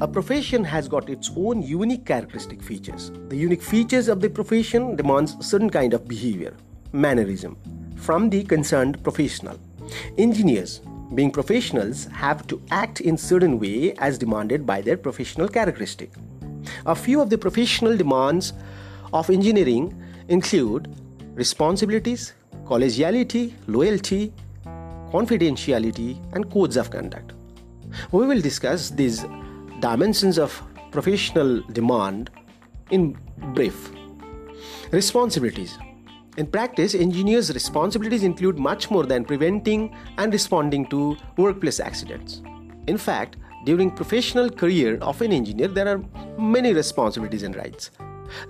a profession has got its own unique characteristic features. The unique features of the profession demands certain kind of behavior, mannerism from the concerned professional. Engineers, being professionals, have to act in certain way as demanded by their professional characteristic. A few of the professional demands of engineering include responsibilities, collegiality, loyalty, confidentiality, and codes of conduct. We will discuss these dimensions of professional demand in brief. Responsibilities. In practice, engineers' responsibilities include much more than preventing and responding to workplace accidents. In fact, during professional career of an engineer, there are many responsibilities and rights.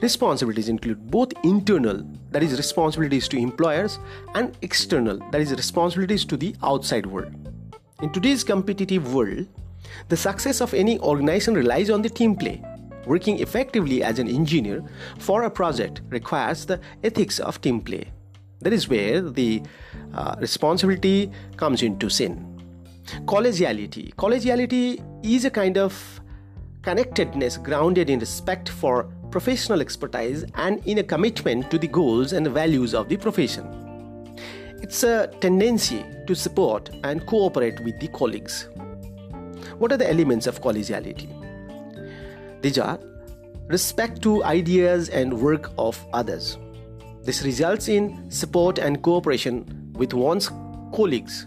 Responsibilities include both internal, that is, responsibilities to employers, and external, that is, responsibilities to the outside world. In today's competitive world, the success of any organization relies on the team play. Working effectively as an engineer for a project requires the ethics of team play. That is where the uh, responsibility comes into sin. Collegiality. Collegiality is a kind of connectedness grounded in respect for professional expertise and in a commitment to the goals and values of the profession. It's a tendency to support and cooperate with the colleagues. What are the elements of collegiality? These are respect to ideas and work of others. This results in support and cooperation with one's colleagues.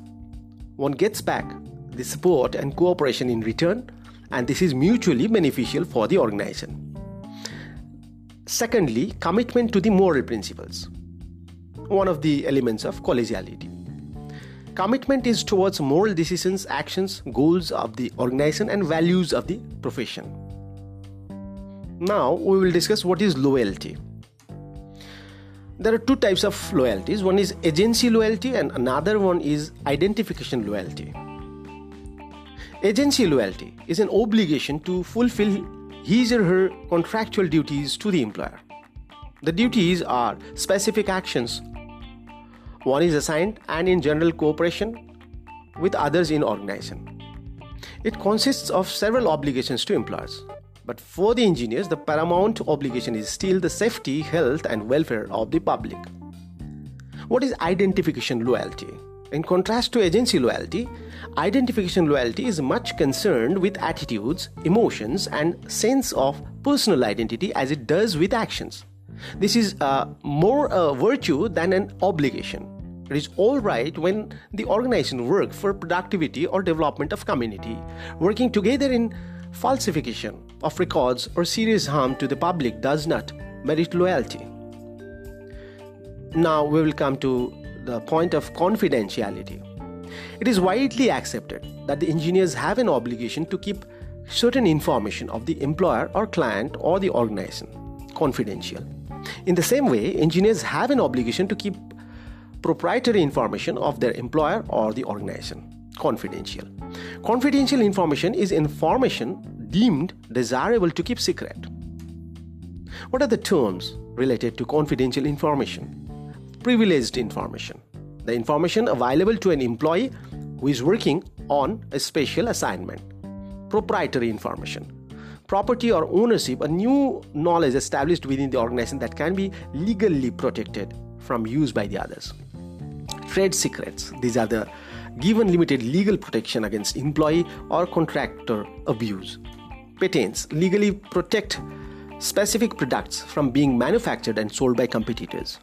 One gets back the support and cooperation in return, and this is mutually beneficial for the organization. Secondly, commitment to the moral principles, one of the elements of collegiality. Commitment is towards moral decisions, actions, goals of the organization, and values of the profession. Now, we will discuss what is loyalty. There are two types of loyalties one is agency loyalty, and another one is identification loyalty. Agency loyalty is an obligation to fulfill his or her contractual duties to the employer. The duties are specific actions. One is assigned and in general cooperation with others in organization. It consists of several obligations to employers. But for the engineers, the paramount obligation is still the safety, health, and welfare of the public. What is identification loyalty? In contrast to agency loyalty, identification loyalty is much concerned with attitudes, emotions, and sense of personal identity as it does with actions. This is uh, more a virtue than an obligation. It is all right when the organization work for productivity or development of community, working together in falsification of records or serious harm to the public does not merit loyalty. Now we will come to the point of confidentiality. It is widely accepted that the engineers have an obligation to keep certain information of the employer or client or the organization confidential. In the same way, engineers have an obligation to keep proprietary information of their employer or the organization confidential. Confidential information is information deemed desirable to keep secret. What are the terms related to confidential information? privileged information, the information available to an employee who is working on a special assignment, proprietary information, property or ownership, a new knowledge established within the organization that can be legally protected from use by the others. Trade secrets, these are the given limited legal protection against employee or contractor abuse. Patents legally protect specific products from being manufactured and sold by competitors.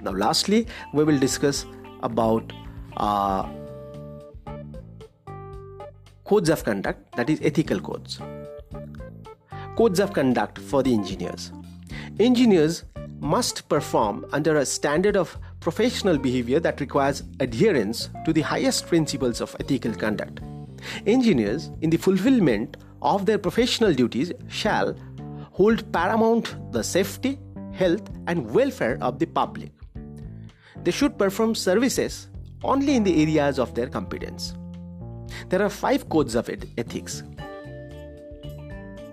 Now, lastly, we will discuss about uh, codes of conduct, that is, ethical codes. Codes of conduct for the engineers. Engineers must perform under a standard of professional behavior that requires adherence to the highest principles of ethical conduct. Engineers, in the fulfillment of their professional duties, shall hold paramount the safety, health, and welfare of the public they should perform services only in the areas of their competence. There are five codes of ethics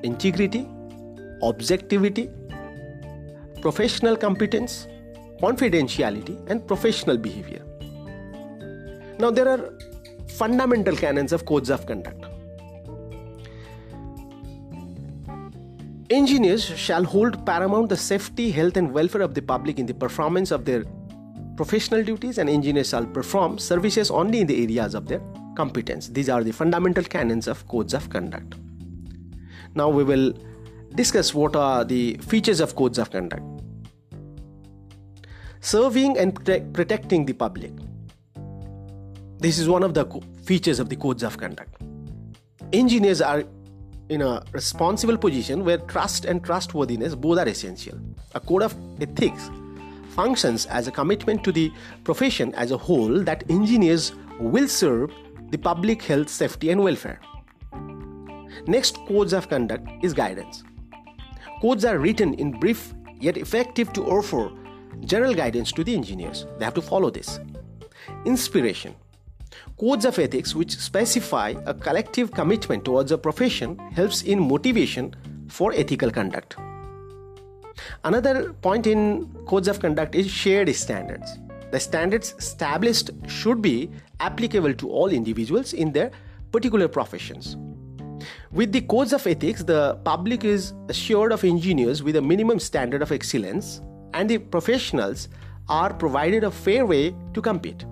integrity, objectivity, professional competence, confidentiality, and professional behavior. Now, there are fundamental canons of codes of conduct. Engineers shall hold paramount the safety, health, and welfare of the public in the performance of their professional duties, and engineers shall perform services only in the areas of their competence. These are the fundamental canons of codes of conduct. Now we will discuss what are the features of codes of conduct. Serving and protecting the public. This is one of the features of the codes of conduct. Engineers are in a responsible position where trust and trustworthiness both are essential. A code of ethics functions as a commitment to the profession as a whole that engineers will serve the public health, safety, and welfare. Next, codes of conduct is guidance. Codes are written in brief yet effective to offer general guidance to the engineers. They have to follow this. Inspiration. Codes of ethics, which specify a collective commitment towards a profession, helps in motivation for ethical conduct. Another point in codes of conduct is shared standards. The standards established should be applicable to all individuals in their particular professions. With the codes of ethics, the public is assured of engineers with a minimum standard of excellence, and the professionals are provided a fair way to compete.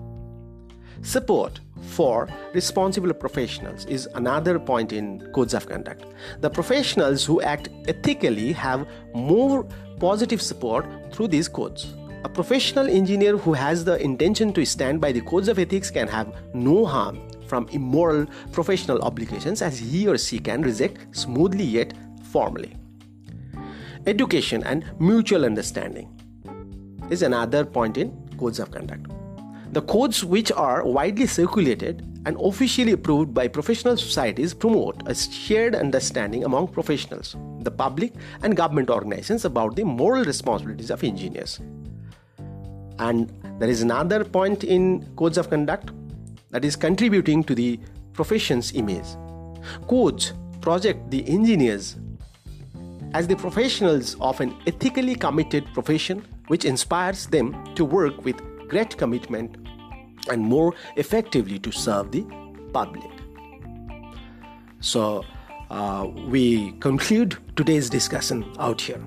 Support for responsible professionals is another point in codes of conduct. The professionals who act ethically have more positive support through these codes. A professional engineer who has the intention to stand by the codes of ethics can have no harm from immoral professional obligations as he or she can reject smoothly yet formally. Education and mutual understanding is another point in codes of conduct. The codes, which are widely circulated and officially approved by professional societies, promote a shared understanding among professionals, the public, and government organizations about the moral responsibilities of engineers. And there is another point in codes of conduct that is contributing to the profession's image. Codes project the engineers as the professionals of an ethically committed profession which inspires them to work with great commitment and more effectively to serve the public. So, uh, we conclude today's discussion out here.